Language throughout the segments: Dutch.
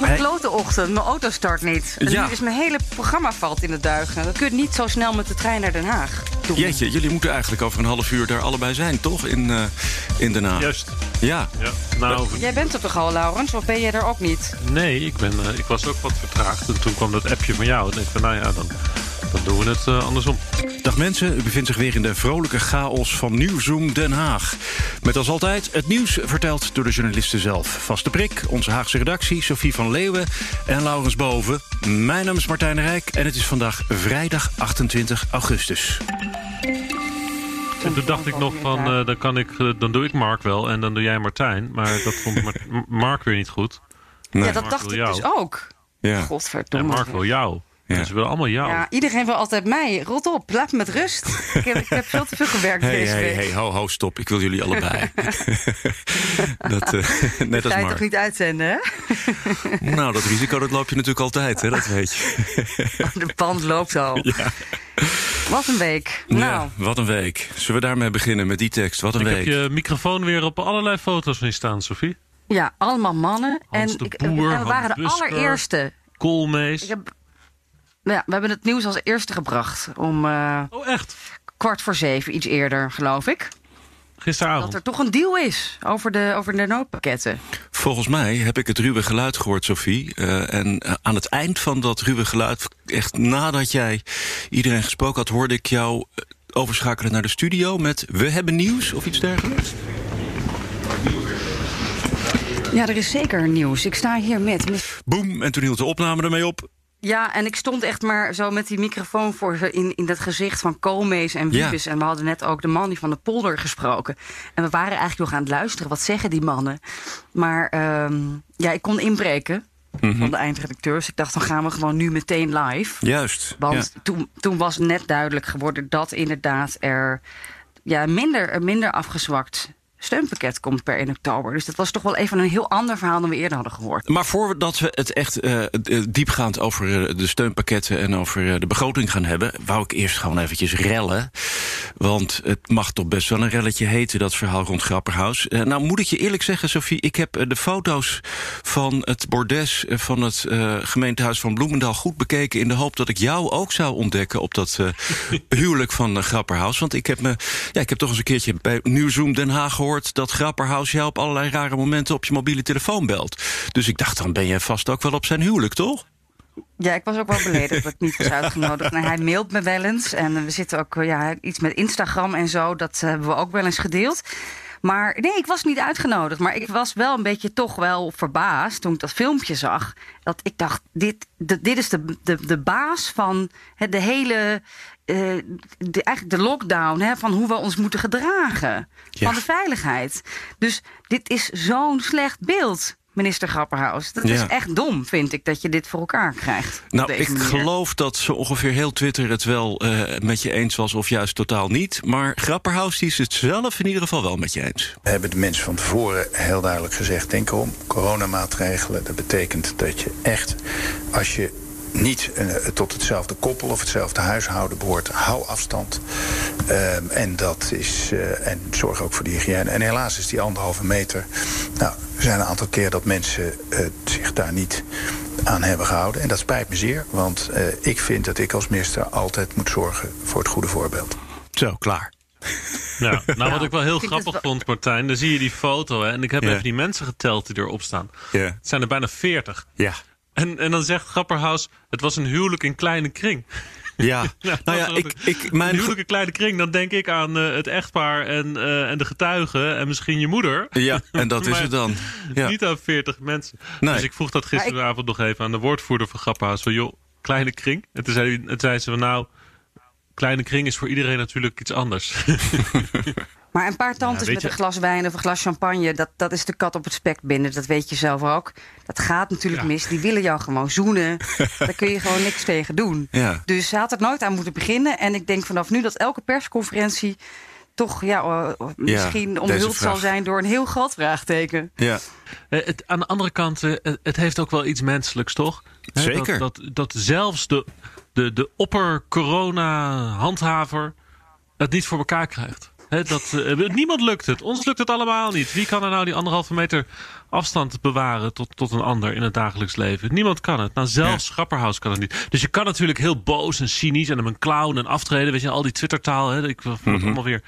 Ik heb een klote ochtend. Mijn auto start niet. En Ja. nu is mijn hele programma valt in de duigen. Dat kunt niet zo snel met de trein naar Den Haag doen. Jeetje, jullie moeten eigenlijk over een half uur daar allebei zijn, toch? In, eh, in Den Haag. Juist. Ja. Ja. Nou, Jij bent er toch al, Laurens? Of ben jij er ook niet? nee, ik, ben, eh, ik was ook wat vertraagd. En toen kwam dat appje van jou. En ik van, nou ja, dan, dan doen we het eh, andersom. Dag mensen, u bevindt zich weer in de vrolijke chaos van Nieuwzoom Den Haag. Met als altijd het nieuws verteld door de journalisten zelf. Vaste prik, onze Haagse redactie, Sophie van Leeuwen en Laurens Boven. Mijn naam is Martijn Rijk en het is vandaag vrijdag 28 augustus. En toen dacht ik nog van, eh, dan, kan ik, eh, dan doe ik Mark wel en dan doe jij Martijn. Maar dat vond Mar- Mark weer niet goed. Nee. Ja, dat Mark dacht ik jou. dus ook. Ja. En Godverdomme. Mark wil jou. Ja. Ze willen allemaal jou. Ja, iedereen wil altijd mij. Rot op, laat me met rust. Ik heb, ik heb veel te veel gewerkt Hey, deze hey, week. hey, ho, ho, stop. Ik wil jullie allebei. dat, eh, net als Ga je Mark. toch niet uitzenden, hè? Nou, dat risico dat loop je natuurlijk altijd, hè? dat weet je. De band loopt al. Ja. Wat een week. Ja, Nou, wat een week. Zullen we daarmee beginnen met die tekst? Wat een ik week. heb je microfoon weer op allerlei foto's zien staan, Sophie. ja, allemaal mannen. Hans en, de ik- Boer, we waren Hans de allereerste. Koolmees. Ik heb, nou ja, we hebben het nieuws als eerste gebracht. Om eh, Oh, echt? kwart voor zeven, iets eerder, geloof ik. Dat Gisteravond. er toch een deal is over de, over de noodpakketten. Volgens mij heb ik het ruwe geluid gehoord, Sophie. Eh, en eh, aan het eind van dat ruwe geluid, echt nadat jij iedereen gesproken had, hoorde ik jou overschakelen naar de studio met We hebben nieuws of iets dergelijks. Ja, er is zeker nieuws. Ik sta hier met... met- Boem, en toen hield de opname ermee op. Ja, en ik stond echt maar zo met die microfoon voor ze in, in dat gezicht van Koolmees en Ja. Wiebes. En we hadden net ook de man die van de polder gesproken. En we waren eigenlijk nog aan het luisteren. Wat zeggen die mannen? Maar ehm, ja, ik kon inbreken Mhm. van de eindredacteurs. Ik dacht, dan gaan we gewoon nu meteen live. Juist. Want Ja. toen, toen was net duidelijk geworden dat inderdaad er ja, minder, minder afgezwakt steunpakket komt per 1 oktober. Dus dat was toch wel even een heel ander verhaal dan we eerder hadden gehoord. Maar voordat we het echt eh, eh, diepgaand over eh, de steunpakketten en over eh, de begroting gaan hebben, wou ik eerst gewoon eventjes rellen. Want het mag toch best wel een relletje heten, dat verhaal rond Grapperhaus. Eh, nou, moet ik je eerlijk zeggen, Sophie, ik heb de foto's van het bordes van het eh, gemeentehuis van Bloemendaal goed bekeken. In de hoop dat ik jou ook zou ontdekken op dat eh, huwelijk van uh, Grapperhaus. Want ik heb, me, ja, ik heb toch eens een keertje bij Nieuwzoom Den Haag gehoord dat Grapperhaus jou op allerlei rare momenten op je mobiele telefoon belt. Dus ik dacht, dan ben jij vast ook wel op zijn huwelijk, toch? Ja, ik was ook wel beledigd dat ik niet was uitgenodigd. Hij mailt me wel eens. En we zitten ook, eh, ja, iets met Instagram en zo. Dat hebben we ook wel eens gedeeld. Maar nee, ik was niet uitgenodigd. Maar ik was wel een beetje toch wel verbaasd toen ik dat filmpje zag. Dat ik dacht, dit, de- dit is de, de, de baas van de hele... eh, de, eigenlijk de lockdown, hè, van hoe we ons moeten gedragen. Ja. Van de veiligheid. Dus dit is zo'n slecht beeld, minister Grapperhaus. Dat is echt dom, vind ik, dat je dit voor elkaar krijgt. Nou, ik manier. geloof dat zo ongeveer heel Twitter het wel eh, met je eens was, of juist totaal niet. Maar Grapperhaus die is het zelf in ieder geval wel met je eens. We hebben de mensen van tevoren heel duidelijk gezegd: denk erom, coronamaatregelen. Dat betekent dat je echt, als je niet eh, tot hetzelfde koppel of hetzelfde huishouden behoort, hou afstand. Ehm, en dat is. eh, en zorg ook voor de hygiëne. En helaas is die anderhalve meter. Nou, er zijn een aantal keer dat mensen eh, zich daar niet aan hebben gehouden. En dat spijt me zeer, want eh, ik vind dat ik als minister altijd moet zorgen voor het goede voorbeeld. Zo, klaar. Ja, nou, wat ik wel heel grappig wel- vond, Martijn, dan zie je die foto. Hè, en ik heb Ja. even die mensen geteld die erop staan. Ja. Het zijn er bijna 40. Ja. En, en dan zegt Grapperhaus, het was een huwelijk in kleine kring. Ja, Ja, nou ja, ik, ik, Een mijn, huwelijk in kleine kring, dan denk ik aan eh, het echtpaar en, eh, en de getuigen en misschien je moeder. ja, en dat is het dan. Ja. Niet aan 40 mensen. Nee. Dus ik vroeg dat gisteravond nog even aan de woordvoerder van Grapperhaus. Van joh, kleine kring. En toen zei, toen zei ze van nou, kleine kring is voor iedereen natuurlijk iets anders. Maar een paar tantes met je- een glas wijn of een glas champagne, dat, dat is de kat op het spek binnen. Dat weet je zelf ook. Dat gaat natuurlijk Ja. mis. Die willen jou gewoon zoenen. Daar kun je gewoon niks tegen doen. Ja. Dus ze had er nooit aan moeten beginnen. En ik denk vanaf nu dat elke persconferentie toch ja, eh, misschien deze omhuld zal zijn door een heel groot vraagteken. Ja. Eh, Het, aan de andere kant, eh, het, het heeft ook wel iets menselijks, toch? Hè, Zeker. Dat, dat, dat zelfs de, de, de opper-corona-handhaver het niet voor elkaar krijgt. Hè, dat, eh, niemand lukt het. Ons lukt het allemaal niet. Wie kan er nou die anderhalve meter afstand bewaren tot, tot een ander in het dagelijks leven? Niemand kan het. Nou, zelfs Grapperhaus kan het niet. Dus je kan natuurlijk heel boos en cynisch en hem een clown en aftreden. Weet je, al die Twittertaal. Hè, ik vond het allemaal weer...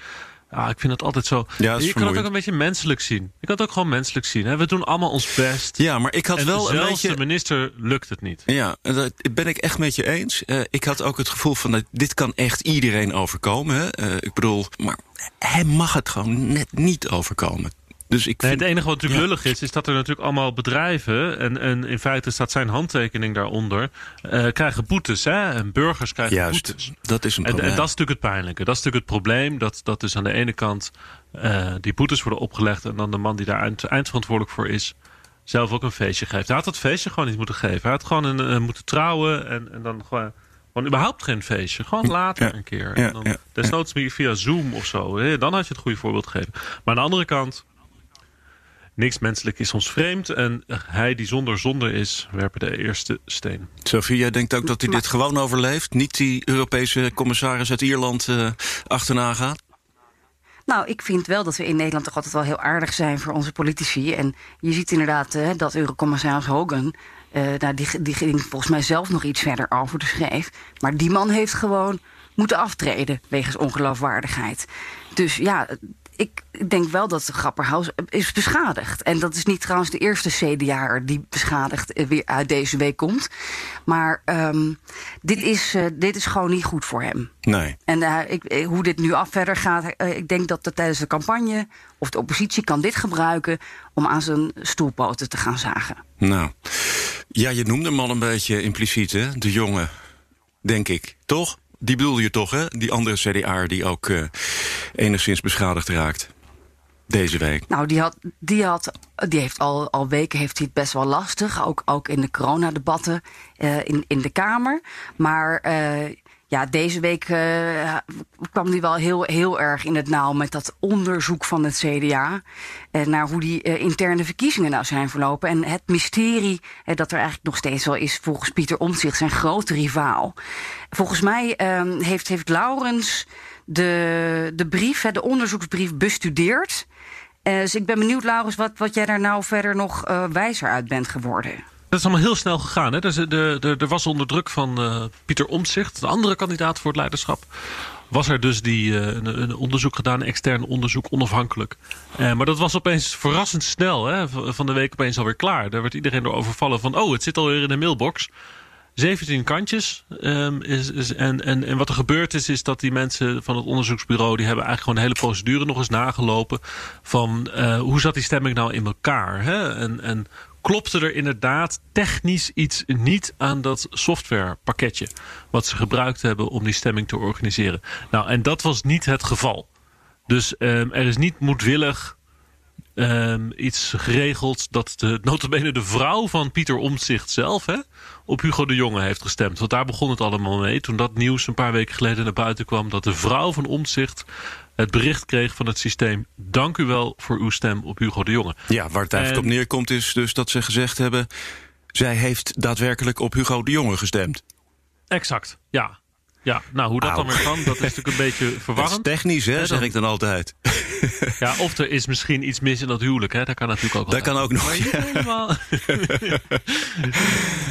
Ja, ik vind het altijd zo. Ja, is je kan het ook een beetje menselijk zien. Je kan het ook gewoon menselijk zien. Hè? We doen allemaal ons best. ja, maar ik had en wel een beetje... de minister lukt het niet. Ja, dat ben ik echt met je eens. Eh, ik had ook het gevoel van, dat dit kan echt iedereen overkomen. Hè? Eh, ik bedoel, maar hij mag het gewoon net niet overkomen. Dus ik Nee, vind... het enige wat natuurlijk Ja. lullig is, is dat er natuurlijk allemaal bedrijven, en, en in feite staat zijn handtekening daaronder, eh, krijgen boetes. Hè? En burgers krijgen Juist, boetes. dat is een En, probleem. en dat is natuurlijk het pijnlijke. Dat is natuurlijk het probleem. Dat, dat dus aan de ene kant eh, die boetes worden opgelegd. En dan de man die daar eind, eindverantwoordelijk voor is. zelf ook een feestje geeft. Hij had dat feestje gewoon niet moeten geven. Hij had gewoon een, eh, moeten trouwen. En, en dan gewoon. Gewoon überhaupt geen feestje. Gewoon later Ja, een keer. ja, en dan, ja, desnoods via Zoom of zo. hè. Dan had je het goede voorbeeld gegeven. Maar aan de andere kant. Niks menselijk is ons vreemd. En hij die zonder zonde is, werpen de eerste steen. Sophie, jij denkt ook dat hij dit gewoon overleeft? Niet die Europese commissaris uit Ierland eh, achterna gaat? Nou, ik vind wel dat we in Nederland toch altijd wel heel aardig zijn voor onze politici. En je ziet inderdaad eh, dat Eurocommissaris Hogan. Eh, nou, die, die ging volgens mij zelf nog iets verder over de schreef. Maar die man heeft gewoon moeten aftreden wegens ongeloofwaardigheid. Dus ja, ik denk wel dat de Grapperhaus is beschadigd. En dat is niet trouwens de eerste CDA'er die beschadigd eh, weer uit deze week komt. Maar ehm, dit, is, eh, dit is gewoon niet goed voor hem. Nee. En ik, hoe dit nu af verder gaat, ik denk dat er tijdens de campagne of de oppositie kan dit gebruiken om aan zijn stoelpoten te gaan zagen. Nou, ja, je noemde hem al een beetje impliciet, hè? De jongen, denk ik. Toch? Die bedoelde je toch, hè? Die andere CDA die ook eh, enigszins beschadigd raakt. Deze week. Nou, die, had, die, had, die heeft al, al weken heeft hij het best wel lastig. Ook, ook in de coronadebatten eh in, in de Kamer. Maar eh, ja, deze week eh, kwam hij wel heel, heel erg in het nauw met dat onderzoek van het CDA. eh, naar hoe die eh, interne verkiezingen nou zijn verlopen. En het mysterie dat er eigenlijk nog steeds wel is, volgens Pieter Omtzigt, zijn grote rivaal. Volgens mij eh, heeft, heeft Laurens de, de brief, de onderzoeksbrief, bestudeerd. Dus ik ben benieuwd, Laurens, wat, wat jij daar nou verder nog wijzer uit bent geworden. Dat is allemaal heel snel gegaan. Hè? Dus, er was onder druk van eh, Pieter Omtzigt, de andere kandidaat voor het leiderschap. Was er dus die, eh, een, een onderzoek gedaan, extern onderzoek, onafhankelijk. Eh, maar dat was opeens verrassend snel. Hè? Van de week opeens alweer klaar. Daar werd iedereen door overvallen van... oh, het zit alweer in de mailbox. 17 kantjes. ehm, is, en, en, en wat er gebeurd is, is dat die mensen van het onderzoeksbureau... die hebben eigenlijk gewoon de hele procedure nog eens nagelopen... van hoe zat die stemming nou in elkaar? Hè? En, en klopte er inderdaad technisch iets niet aan dat softwarepakketje... wat ze gebruikt hebben om die stemming te organiseren. Nou, en dat was niet het geval. Dus ehm, er is niet moedwillig ehm, iets geregeld dat de, notabene de vrouw van Pieter Omtzigt zelf hè, op Hugo de Jonge heeft gestemd. Want daar begon het allemaal mee. Toen dat nieuws een paar weken geleden naar buiten kwam dat de vrouw van Omtzigt het bericht kreeg van het systeem. Dank u wel voor uw stem op Hugo de Jonge. Ja, waar het eigenlijk En- op neerkomt is dus dat ze gezegd hebben... zij heeft daadwerkelijk op Hugo de Jonge gestemd. Exact, ja. Ja, nou hoe dat Auw. dan weer kan, dat is natuurlijk een beetje Dat is verwarrend. technisch, hè, zeg dan- ik dan altijd. Ja, of er is misschien iets mis in dat huwelijk, hè? Dat kan natuurlijk ook Dat altijd. kan ook nog, ja. helemaal.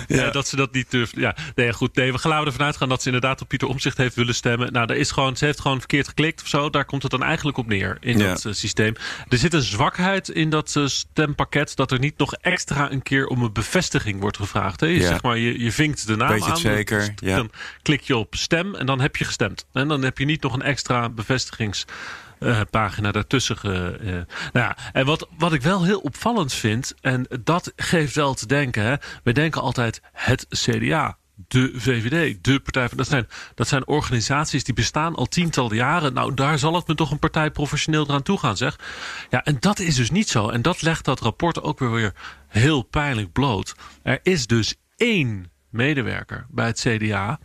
Ja. Ja, dat ze dat niet durft. Ja, nee, goed. Nee, we gaan ervan uitgaan dat ze inderdaad op Pieter Omzicht heeft willen stemmen. Nou, daar is gewoon, ze heeft gewoon verkeerd geklikt of zo. Daar komt het dan eigenlijk op neer in Ja. dat eh, systeem. Er zit een zwakheid in dat eh, stempakket dat er niet nog extra een keer om een bevestiging wordt gevraagd. Hè? Je, Ja. zeg maar, je, je vinkt de naam Weet je het aan. zeker? Dus Ja. Dan klik je op stem en dan heb je gestemd. En dan heb je niet nog een extra bevestigings eh, pagina daartussen. Eh. nou ja, en wat, wat ik wel heel opvallend vind, en dat geeft wel te denken. Hè, we denken altijd het CDA. de VVD, de Partij van... Dat zijn, dat zijn organisaties die bestaan al tientallen jaren. Nou, daar zal het me toch een partij professioneel eraan toe gaan, zeg. Ja, en dat is dus niet zo. En dat legt dat rapport ook weer heel pijnlijk bloot. Er is dus één medewerker bij het CDA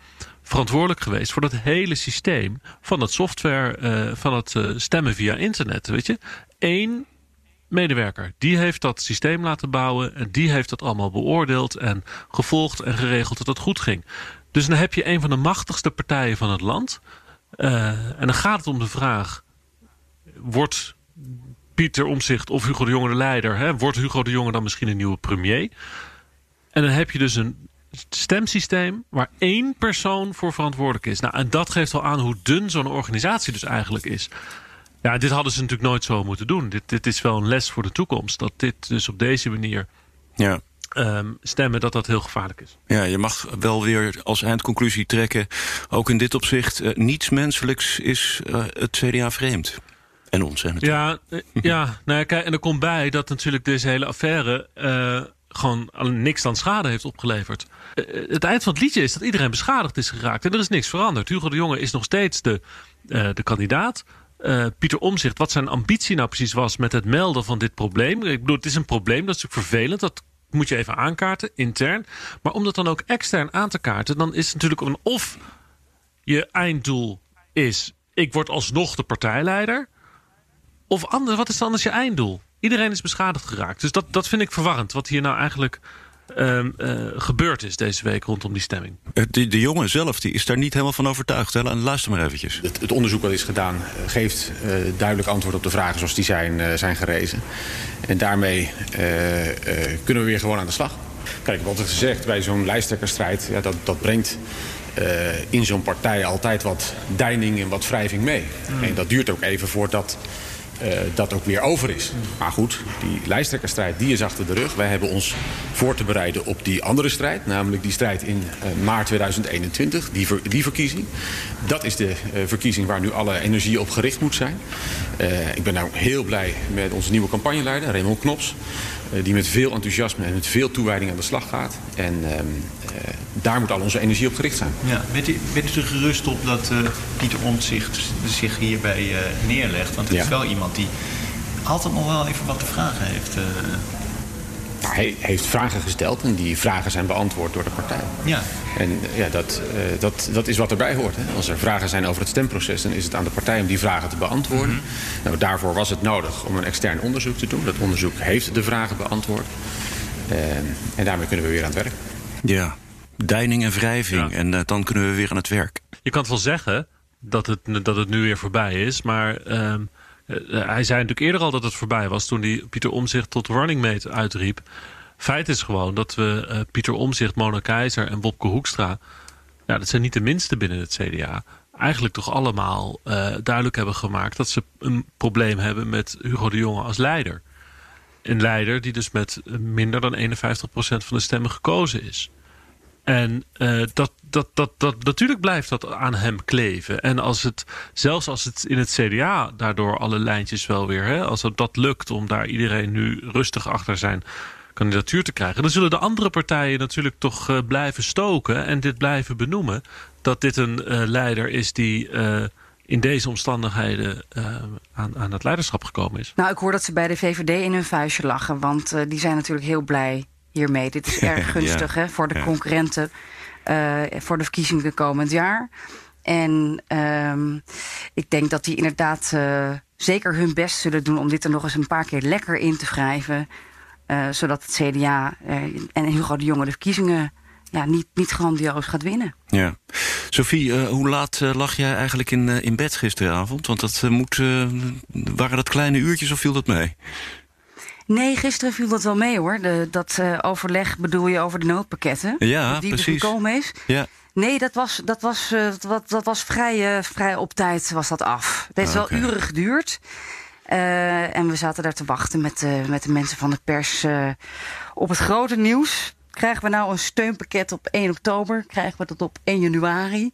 verantwoordelijk geweest voor dat hele systeem van het software, uh, van het uh, stemmen via internet. Weet je, Eén medewerker. Die heeft dat systeem laten bouwen en die heeft dat allemaal beoordeeld en gevolgd en geregeld dat het goed ging. Dus dan heb je een van de machtigste partijen van het land. Uh, en dan gaat het om de vraag: wordt Pieter Omzicht of Hugo de Jonge de leider? Hè? Wordt Hugo de Jonge dan misschien een nieuwe premier? En dan heb je dus een stemsysteem waar één persoon voor verantwoordelijk is. Nou, en dat geeft al aan hoe dun zo'n organisatie dus eigenlijk is. Ja, dit hadden ze natuurlijk nooit zo moeten doen. Dit, dit is wel een les voor de toekomst. Dat dit dus op deze manier ja. Um, stemmen, dat dat heel gevaarlijk is. Ja, je mag wel weer als eindconclusie trekken... ook in dit opzicht, uh, niets menselijks is uh, het CDA vreemd. En ons, hè, Ja, uh, ja nou, kijk, en er komt bij dat natuurlijk deze hele affaire... gewoon niks dan schade heeft opgeleverd. het eind van het liedje is dat iedereen beschadigd is geraakt. En er is niks veranderd. Hugo de Jonge is nog steeds de, de kandidaat. Pieter Omzicht, wat zijn ambitie nou precies was met het melden van dit probleem. Ik bedoel, het is een probleem, dat is natuurlijk vervelend. Dat moet je even aankaarten, intern. Maar om dat dan ook extern aan te kaarten, dan is het natuurlijk een of je einddoel is: ik word alsnog de partijleider. Of anders, wat is dan anders je einddoel? Iedereen is beschadigd geraakt. Dus dat, dat vind ik verwarrend. Wat hier nou eigenlijk uh, uh, gebeurd is deze week rondom die stemming. Eh, de, de jongen zelf die is daar niet helemaal van overtuigd. Hè? Luister maar eventjes. Het, het onderzoek wat is gedaan eh, geeft uh, duidelijk antwoord op de vragen zoals die zijn, uh, zijn gerezen. En daarmee kunnen we weer gewoon aan de slag. Kijk, wat er gezegd bij zo'n lijsttrekkerstrijd, ja, dat, dat brengt in zo'n partij altijd wat deining en wat wrijving mee. Mm. En dat duurt ook even voordat dat ook weer over is. Maar goed, die lijsttrekkerstrijd die is achter de rug. Wij hebben ons voor te bereiden op die andere strijd. Namelijk die strijd in uh, maart 2021, die, ver, die verkiezing. Dat is de uh, verkiezing waar nu alle energie op gericht moet zijn. ik ben nou heel blij met onze nieuwe campagneleider, Raymond Knops. Die met veel enthousiasme en met veel toewijding aan de slag gaat. En ehm, daar moet al onze energie op gericht zijn. Ja, bent, u, bent u er gerust op dat Pieter Omtzigt zich hierbij neerlegt? Want het ja. is wel iemand die altijd nog wel even wat te vragen heeft. Nou, hij heeft vragen gesteld en die vragen zijn beantwoord door de partij. Ja. En ja, dat, uh, dat, dat is wat erbij hoort. Hè. Als er vragen zijn over het stemproces, dan is het aan de partij om die vragen te beantwoorden. Mm -hmm. nou, daarvoor was het nodig om een extern onderzoek te doen. Dat onderzoek heeft de vragen beantwoord. Uh, en daarmee kunnen we weer aan het werk. Ja, deining en wrijving. Ja. En uh, dan kunnen we weer aan het werk. Je kan het wel zeggen dat het, dat het nu weer voorbij is, maar ehm, Uh, hij zei natuurlijk eerder al dat het voorbij was toen hij Pieter Omzicht tot running mate uitriep. Feit is gewoon dat we uh, Pieter Omzicht, Mona Keizer en Bobke Hoekstra, ja, dat zijn niet de minste binnen het CDA, eigenlijk toch allemaal duidelijk hebben gemaakt dat ze een probleem hebben met Hugo de Jonge als leider. Een leider die dus met minder dan 51% van de stemmen gekozen is. En uh, dat, dat, dat, dat, natuurlijk blijft dat aan hem kleven. En als het, zelfs als het in het CDA daardoor alle lijntjes wel weer, hè, als dat lukt om daar iedereen nu rustig achter zijn kandidatuur te krijgen, dan zullen de andere partijen natuurlijk toch uh, blijven stoken en dit blijven benoemen. Dat dit een uh, leider is die in deze omstandigheden aan, aan het leiderschap gekomen is. Nou, ik hoor dat ze bij de VVD in hun vuistje lachen, want die zijn natuurlijk heel blij hiermee. Dit is erg gunstig ja. hè, voor de concurrenten uh, voor de verkiezingen komend jaar. En um, ik denk dat die inderdaad uh, zeker hun best zullen doen om dit er nog eens een paar keer lekker in te wrijven. Uh, zodat het CDA en Hugo de Jonge de verkiezingen ja, niet, niet grandioos gaat winnen. Ja. Sophie, uh, hoe laat uh, lag jij eigenlijk in, uh, in bed gisteravond? Want dat moet, waren dat kleine uurtjes of viel dat mee? Nee, gisteren viel dat wel mee hoor. De, dat uh, overleg bedoel je over de noodpakketten. Ja, die precies. gekomen is. Ja. Nee, dat was, dat was, uh, dat, dat was vrij, uh, vrij op tijd was dat af. Het heeft okay. wel uren geduurd. en we zaten daar te wachten met, met de mensen van de pers op het grote nieuws. Krijgen we nou een steunpakket op 1 oktober? Krijgen we dat op 1 januari?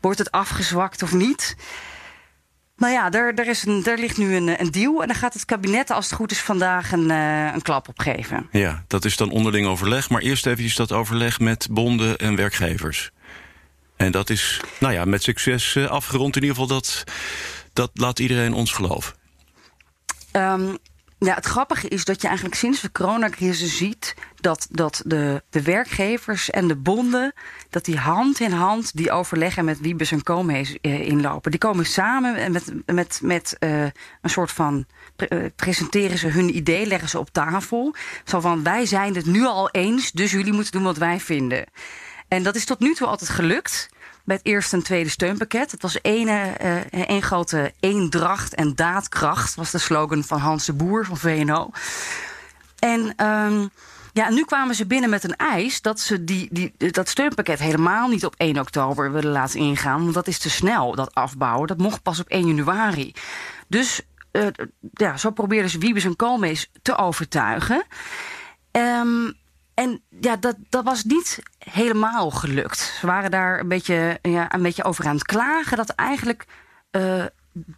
Wordt het afgezwakt of niet? Nou ja, er, er, is een, er ligt nu een, een deal. En dan gaat het kabinet, als het goed is, vandaag een, uh, een klap opgeven. Ja, dat is dan onderling overleg. Maar eerst even dat overleg met bonden en werkgevers. En dat is, nou ja, met succes uh, afgerond. In ieder geval, dat, dat laat iedereen ons geloven. Um, ja, het grappige is dat je eigenlijk sinds de coronacrisis ziet dat, dat de, de werkgevers en de bonden, dat die hand in hand die overleggen met Wiebes en Koolmees eh, inlopen. Die komen samen met, met, met uh, een soort van pre presenteren ze hun idee, leggen ze op tafel. Zo van wij zijn het nu al eens, dus jullie moeten doen wat wij vinden. En dat is tot nu toe altijd gelukt bij het eerste en tweede steunpakket. Het was één, uh, één grote eendracht en daadkracht, was de slogan van Hans de Boer van VNO. En um, ja, nu kwamen ze binnen met een eis dat ze die, die, dat steunpakket helemaal niet op 1 oktober willen laten ingaan. Want dat is te snel, dat afbouwen. Dat mocht pas op 1 januari. Dus uh, ja, zo probeerden ze Wiebes en Koolmees te overtuigen. Um, en ja, dat, dat was niet helemaal gelukt. Ze waren daar een beetje, ja, een beetje over aan het klagen dat eigenlijk uh,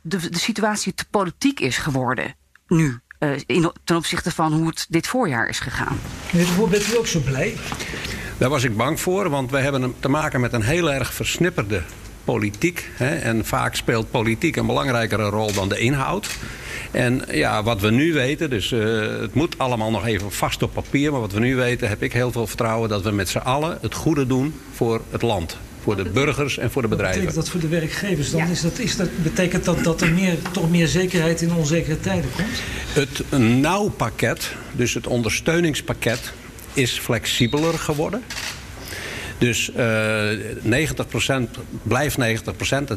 de, de situatie te politiek is geworden nu. Uh, in, ten opzichte van hoe het dit voorjaar is gegaan. Meneer bent u ook zo blij? Daar was ik bang voor, want we hebben te maken met een heel erg versnipperde politiek. Hè, en vaak speelt politiek een belangrijkere rol dan de inhoud. En ja, wat we nu weten, dus uh, het moet allemaal nog even vast op papier. Maar wat we nu weten, heb ik heel veel vertrouwen dat we met z'n allen het goede doen voor het land. Voor de burgers en voor de bedrijven. Wat betekent dat voor de werkgevers dan? Ja. Is dat, is dat, betekent dat dat er meer, toch meer zekerheid in onzekere tijden komt? Het nauwpakket, dus het ondersteuningspakket, is flexibeler geworden. Dus uh, 90% blijft 90%.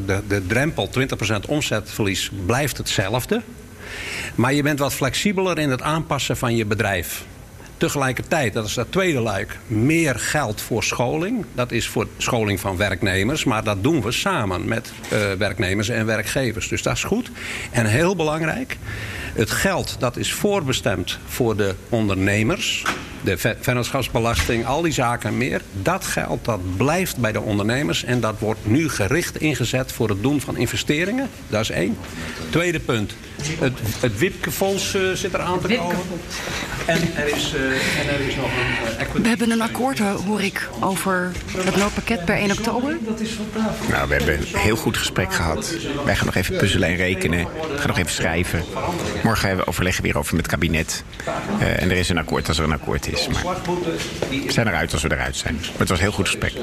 De, de drempel 20% omzetverlies blijft hetzelfde. Maar je bent wat flexibeler in het aanpassen van je bedrijf. Tegelijkertijd, dat is dat tweede luik, meer geld voor scholing. Dat is voor scholing van werknemers, maar dat doen we samen met uh, werknemers en werkgevers. Dus dat is goed. En heel belangrijk, het geld dat is voorbestemd voor de ondernemers de vennootschapsbelasting, al die zaken meer. Dat geld dat blijft bij de ondernemers en dat wordt nu gericht ingezet voor het doen van investeringen. Dat is één. Tweede punt. Het, het WIPKE-fonds uh, zit er aan te komen. En er is, uh, en er is nog een uh, We hebben een akkoord, hoor ik, over het noodpakket per 1 oktober. Nou, we hebben een heel goed gesprek gehad. Wij gaan nog even puzzelen en rekenen. We gaan nog even schrijven. Morgen hebben we overleggen weer over met het kabinet. en er is een akkoord als er een akkoord is. Maar we zijn eruit als we eruit zijn. Maar het was heel goed gesprek.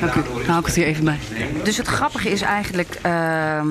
Dank u. Hou ik het hier even bij. Dus het grappige is eigenlijk uh,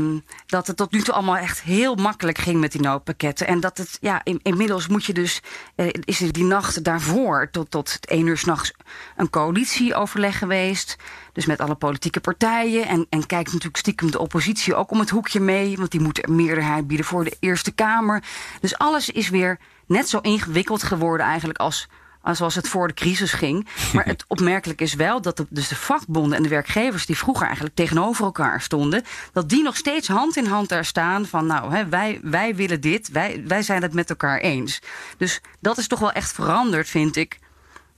dat het tot nu toe allemaal echt heel makkelijk ging met die noodpakketten. En dat het, ja, in, inmiddels moet je dus, uh, is er die nacht daarvoor tot, tot één uur s'nachts een coalitieoverleg geweest. Dus met alle politieke partijen. En, en kijkt natuurlijk stiekem de oppositie ook om het hoekje mee. Want die moet meerderheid bieden voor de Eerste Kamer. Dus alles is weer net zo ingewikkeld geworden eigenlijk als, als zoals het voor de crisis ging. Maar het opmerkelijk is wel dat de, dus de vakbonden en de werkgevers... die vroeger eigenlijk tegenover elkaar stonden... dat die nog steeds hand in hand daar staan van... nou, hè, wij, wij willen dit, wij, wij zijn het met elkaar eens. Dus dat is toch wel echt veranderd, vind ik...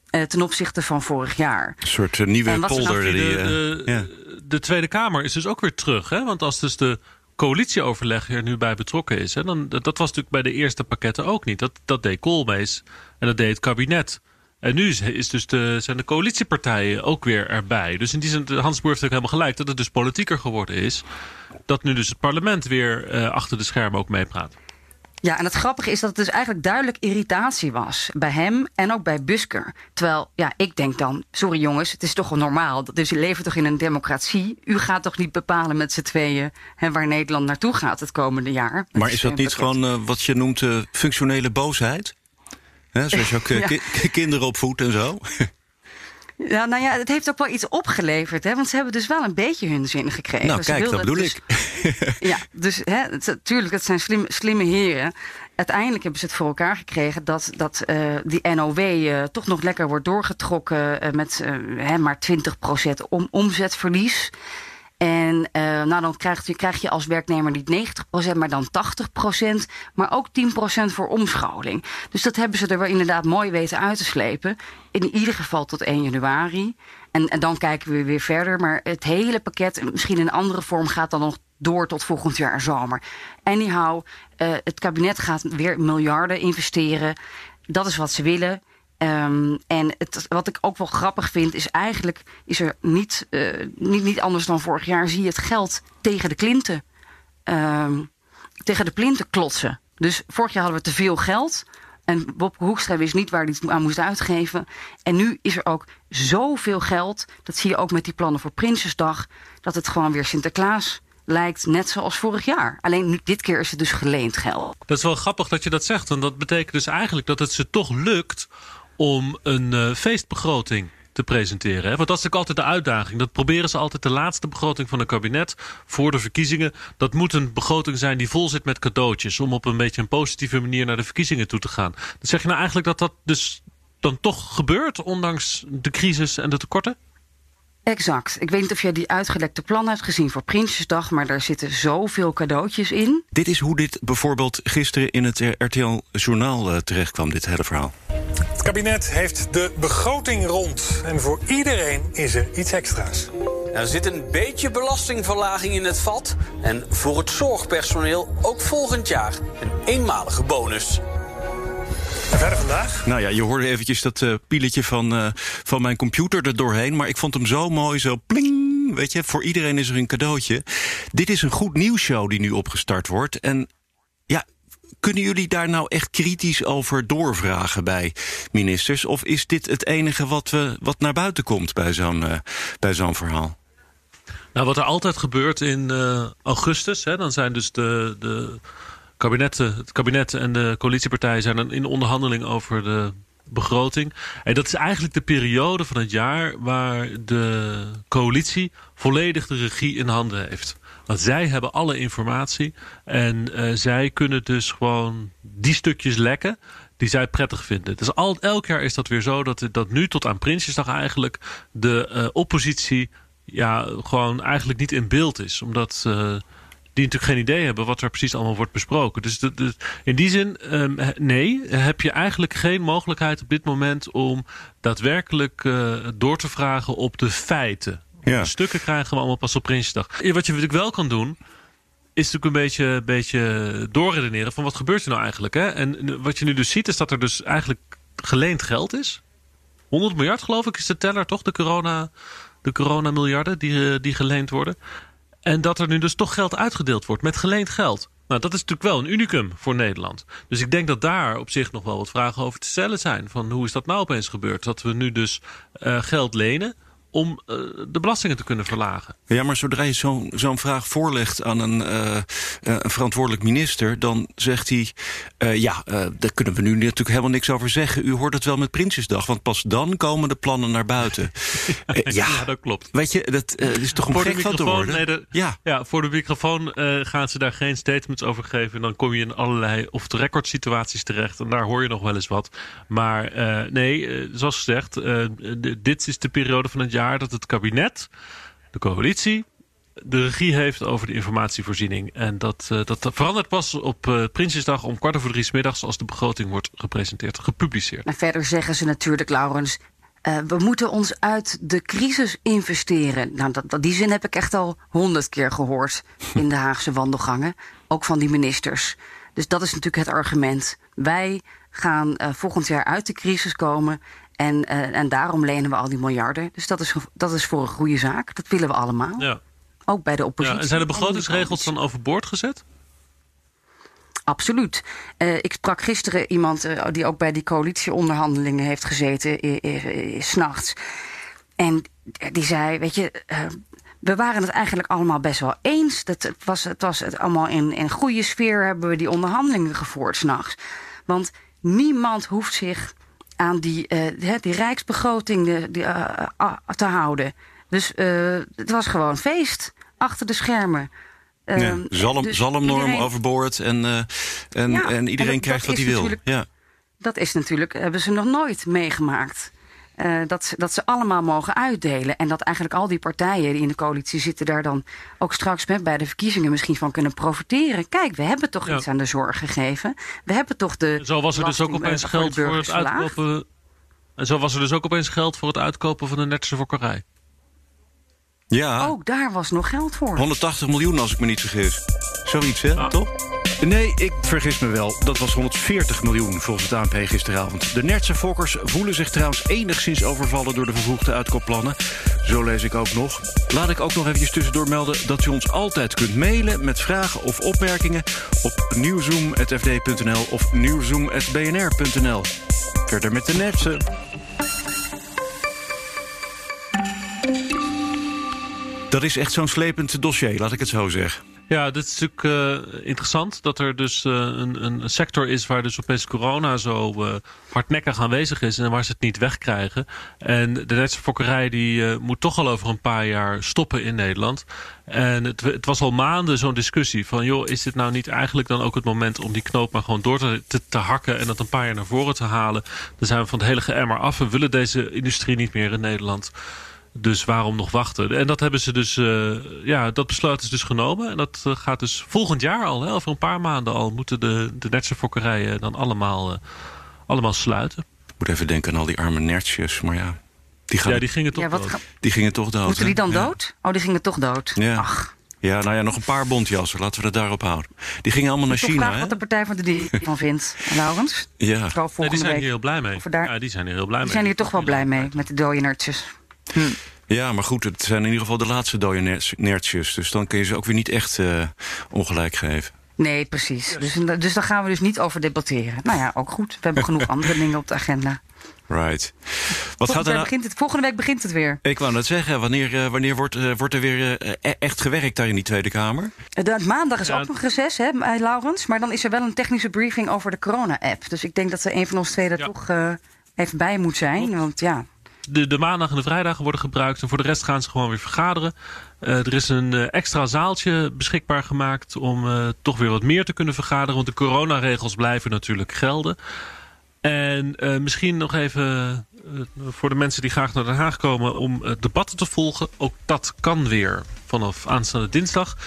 Eh, ten opzichte van vorig jaar. Een soort uh, nieuwe polder. Nou, die, de, de, ja. de Tweede Kamer is dus ook weer terug. Hè? Want als dus de coalitieoverleg er nu bij betrokken is. Hè, dan, dat was natuurlijk bij de eerste pakketten ook niet. Dat, dat deed Koolmees en dat deed het kabinet. En nu is, dus de, zijn de coalitiepartijen ook weer erbij. Dus in die zin, Hans Boer heeft natuurlijk helemaal gelijk... dat het dus politieker geworden is. Dat nu dus het parlement weer uh, achter de schermen ook meepraat. Ja, en het grappige is dat het dus eigenlijk duidelijk irritatie was. Bij hem en ook bij Busker. Terwijl, ja, ik denk dan, sorry jongens, het is toch wel normaal. Dus je leeft toch in een democratie. U gaat toch niet bepalen met z'n tweeën hè, waar Nederland naartoe gaat het komende jaar. Maar is dat niet gewoon uh, wat je noemt uh, functionele boosheid? Zoals je ook ja. ki kinderen opvoedt en zo? Ja, nou ja, het heeft ook wel iets opgeleverd, hè? Want ze hebben dus wel een beetje hun zin gekregen. Nou, kijk, dat bedoel dus, ik. ja, dus hè, het, tuurlijk, het zijn slim, slimme heren. Uiteindelijk hebben ze het voor elkaar gekregen dat, dat uh, die NOW uh, toch nog lekker wordt doorgetrokken uh, met hè, maar 20% om, omzetverlies. En uh, nou, dan krijg je, krijg je als werknemer niet 90%, maar dan 80%. Maar ook 10% voor omscholing. Dus dat hebben ze er wel inderdaad mooi weten uit te slepen. In ieder geval tot 1 januari. En, en dan kijken we weer verder. Maar het hele pakket, misschien in een andere vorm, gaat dan nog door tot volgend jaar zomer. Anyhow, uh, het kabinet gaat weer miljarden investeren. Dat is wat ze willen. Um, en het, wat ik ook wel grappig vind, is eigenlijk is er niet, uh, niet, niet anders dan vorig jaar zie je het geld tegen de klinten. Um, tegen de plinten klotsen. Dus vorig jaar hadden we te veel geld. En Bob Hoekstra wist niet waar hij het aan moest uitgeven. En nu is er ook zoveel geld. Dat zie je ook met die plannen voor Prinsjesdag. Dat het gewoon weer Sinterklaas lijkt net zoals vorig jaar. Alleen nu, dit keer is het dus geleend geld. Dat is wel grappig dat je dat zegt. Want dat betekent dus eigenlijk dat het ze toch lukt om een uh, feestbegroting te presenteren. Hè? Want dat is natuurlijk altijd de uitdaging. Dat proberen ze altijd de laatste begroting van een kabinet voor de verkiezingen. Dat moet een begroting zijn die vol zit met cadeautjes. Om op een beetje een positieve manier naar de verkiezingen toe te gaan. Dan zeg je nou eigenlijk dat dat dus dan toch gebeurt, ondanks de crisis en de tekorten? Exact. Ik weet niet of jij die uitgelekte plan hebt gezien voor Prinsjesdag, maar daar zitten zoveel cadeautjes in. Dit is hoe dit bijvoorbeeld gisteren in het RTL Journaal uh, terecht kwam, dit hele verhaal. Het kabinet heeft de begroting rond en voor iedereen is er iets extra's. Er zit een beetje belastingverlaging in het vat en voor het zorgpersoneel ook volgend jaar een eenmalige bonus. En verder vandaag? Nou ja, je hoorde eventjes dat uh, pieletje van, uh, van mijn computer er doorheen. Maar ik vond hem zo mooi, zo pling. Weet je, voor iedereen is er een cadeautje. Dit is een goed nieuwsshow die nu opgestart wordt. En kunnen jullie daar nou echt kritisch over doorvragen bij ministers? Of is dit het enige wat, we, wat naar buiten komt bij zo'n uh, bij zo'n verhaal? Nou, wat er altijd gebeurt in uh, augustus, hè, dan zijn dus de, de kabinetten, het kabinet en de coalitiepartijen zijn in onderhandeling over de begroting. En dat is eigenlijk de periode van het jaar waar de coalitie volledig de regie in handen heeft. Want zij hebben alle informatie en uh, zij kunnen dus gewoon die stukjes lekken die zij prettig vinden. Dus al, elk jaar is dat weer zo dat, dat nu tot aan Prinsjesdag eigenlijk de uh, oppositie ja, gewoon eigenlijk niet in beeld is. Omdat uh, natuurlijk geen idee hebben wat er precies allemaal wordt besproken. Dus de, de, in die zin, um, nee, heb je eigenlijk geen mogelijkheid op dit moment om daadwerkelijk uh, door te vragen op de feiten. Ja. De stukken krijgen we allemaal pas op Prinsjesdag. Wat je natuurlijk wel kan doen, is natuurlijk een beetje, beetje doorredeneren van wat gebeurt er nou eigenlijk. Hè? En wat je nu dus ziet is dat er dus eigenlijk geleend geld is. 100 miljard geloof ik is de teller toch, de corona, de corona miljarden die, die geleend worden. En dat er nu dus toch geld uitgedeeld wordt met geleend geld. Nou, dat is natuurlijk wel een unicum voor Nederland. Dus ik denk dat daar op zich nog wel wat vragen over te stellen zijn. Van hoe is dat nou opeens gebeurd? Dat we nu dus uh, geld lenen om uh, de belastingen te kunnen verlagen. Ja, maar zodra je zo'n zo'n vraag voorlegt aan een, uh, een, verantwoordelijk minister... dan zegt hij, uh, ja, daar kunnen we nu natuurlijk helemaal niks over zeggen. U hoort het wel met Prinsjesdag, want pas dan komen de plannen naar buiten. ja, ja, dat klopt. Weet je, dat is toch om gek van te worden? Nee, de, ja. ja, voor de microfoon gaan ze daar geen statements over geven. Dan kom je in allerlei off-the-record situaties terecht. En daar hoor je nog wel eens wat. Maar nee, zoals gezegd, dit is de periode van het jaar dat het kabinet, de coalitie, de regie heeft over de informatievoorziening. En dat, uh, dat verandert pas op uh, Prinsjesdag om kwart over drie s middags... als de begroting wordt gepresenteerd, gepubliceerd. En verder zeggen ze natuurlijk, Laurens... Uh, we moeten ons uit de crisis investeren. Nou, dat, dat, die zin heb ik echt al honderd keer gehoord in de Haagse wandelgangen. Ook van die ministers. Dus dat is natuurlijk het argument. Wij gaan volgend jaar uit de crisis komen... En, uh, en daarom lenen we al die miljarden. Dus dat is, dat is voor een goede zaak. Dat willen we allemaal. Ja. Ook bij de oppositie. Ja, en zijn de begrotingsregels dan overboord gezet? Absoluut. Uh, ik sprak gisteren iemand uh, die ook bij die coalitieonderhandelingen heeft gezeten, s'nachts. En die zei: Weet je, we waren het eigenlijk allemaal best wel eens. Dat het, was, het was het allemaal in, in goede sfeer hebben we die onderhandelingen gevoerd s'nachts. Want niemand hoeft zich aan die, uh, die rijksbegroting de, die, uh, uh, te houden. Dus het was gewoon feest achter de schermen. Ja, ehm, zalm, dus zalmnorm iedereen... overboord en, en, ja, en iedereen en dat, krijgt dat wat hij wil. Ja. Dat is natuurlijk, hebben ze nog nooit meegemaakt. Uh, dat, dat ze allemaal mogen uitdelen. En dat eigenlijk al die partijen die in de coalitie zitten... daar dan ook straks met, bij de verkiezingen misschien van kunnen profiteren. Kijk, we hebben toch ja. iets aan de zorg gegeven. We hebben toch de... Zo was er dus ook opeens geld voor het uitkopen... En zo was er dus ook opeens geld voor het uitkopen van de Netse fokkerij. Ja. Ook daar was nog geld voor. 180 miljoen als ik me niet vergis. Zoiets, hè? Toch? Nee, ik vergis me wel. Dat was 140 miljoen volgens het ANP gisteravond. De Nertse fokkers voelen zich trouwens enigszins overvallen... door de vervroegde uitkoopplannen. Zo lees ik ook nog. Laat ik ook nog eventjes tussendoor melden... dat u ons altijd kunt mailen met vragen of opmerkingen... op nieuwzoom.fd.nl of nieuwzoom.bnr.nl. Verder met de Nertse. Dat is echt zo'n slepend dossier, laat ik het zo zeggen. Ja, dit is natuurlijk uh, interessant dat er dus uh, een, een, sector is waar dus opeens corona zo uh, hardnekkig aanwezig is en waar ze het niet wegkrijgen. En de Nederlandse fokkerij die moet toch al over een paar jaar stoppen in Nederland. En het, het was al maanden zo'n discussie van joh, is dit nou niet eigenlijk dan ook het moment om die knoop maar gewoon door te, te, hakken en dat een paar jaar naar voren te halen. Dan zijn we van het hele geëmmer af. We willen deze industrie niet meer in Nederland. Dus waarom nog wachten? En dat hebben ze dus, uh, ja, dat besluit is dus genomen. En dat uh, gaat dus volgend jaar al, hè, over een paar maanden al, moeten de, de Nertse fokkerijen dan allemaal, uh, allemaal sluiten. Ik moet even denken aan al die arme nertjes, maar ja. Die, gaan, ja, die gingen toch ja, dood. Ga... Die gingen toch dood. Moeten die dan dood? Oh, die gingen toch dood? Ja. Ach. Ja, nou ja, nog een paar bondjassen. Laten we het daarop houden. Die gingen allemaal naar China. Vraag wat de Partij van de Dieren van vindt, Laurens. Ja. Nee, die zijn hier heel blij mee. Daar... Ja, die zijn hier heel blij die mee. zijn hier toch wel blij mee, met de dode nertjes. Hm. Ja, maar goed, het zijn in ieder geval de laatste dode nertjes. Dus dan kun je ze ook weer niet echt uh, ongelijk geven. Nee, precies. Dus, dus daar gaan we dus niet over debatteren. Nou ja, ook goed. We hebben genoeg andere dingen op de agenda. Right. Wat gaat er nou... begint het, volgende week begint het weer. Ik wou net zeggen, wanneer, uh, wanneer wordt, uh, wordt er weer uh, echt gewerkt daar in die Tweede Kamer? De, maandag is ja. ook nog reces, hè, Laurens. Maar dan is er wel een technische briefing over de corona-app. Dus ik denk dat er een van ons twee er ja. toch even bij moet zijn. Want ja, de, de maandag en de vrijdagen worden gebruikt. En voor de rest gaan ze gewoon weer vergaderen. Uh, er is een uh, extra zaaltje beschikbaar gemaakt om uh, toch weer wat meer te kunnen vergaderen. Want de coronaregels blijven natuurlijk gelden. En misschien nog even voor de mensen die graag naar Den Haag komen om debatten te volgen. Ook dat kan weer vanaf aanstaande dinsdag.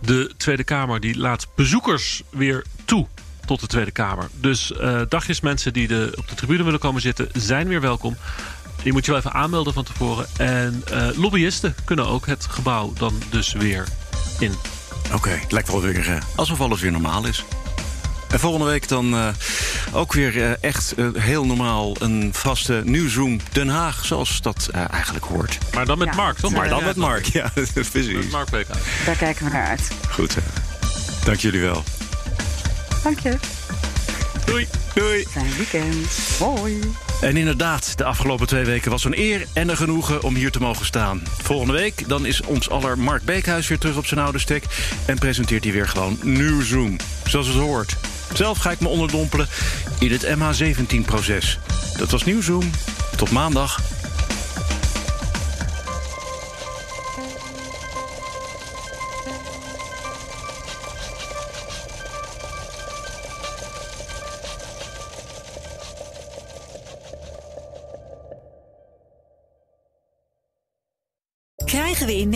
De Tweede Kamer die laat bezoekers weer toe tot de Tweede Kamer. Dus dagjes mensen die de, op de tribune willen komen zitten zijn weer welkom. Je moet je wel even aanmelden van tevoren. En uh, lobbyisten kunnen ook het gebouw dan dus weer in. Oké, okay, lijkt wel weer uh, alsof alles weer normaal is. En volgende week dan uh, ook weer uh, echt uh, heel normaal een vaste Nieuwsroom Den Haag, zoals dat eigenlijk hoort. Maar dan met ja. Mark, toch? Maar dan met Mark, ja, precies. Met Mark. Daar kijken we naar uit. Goed, dank jullie wel. Dank je. Doei. Doei. Fijn weekend. Hoi. En inderdaad, de afgelopen twee weken was een eer en een genoegen om hier te mogen staan. Volgende week dan is ons aller Mark Beekhuis weer terug op zijn oude stek... en presenteert hij weer gewoon Newsroom, zoals het hoort. Zelf ga ik me onderdompelen in het MH17-proces. Dat was Newsroom. Tot maandag.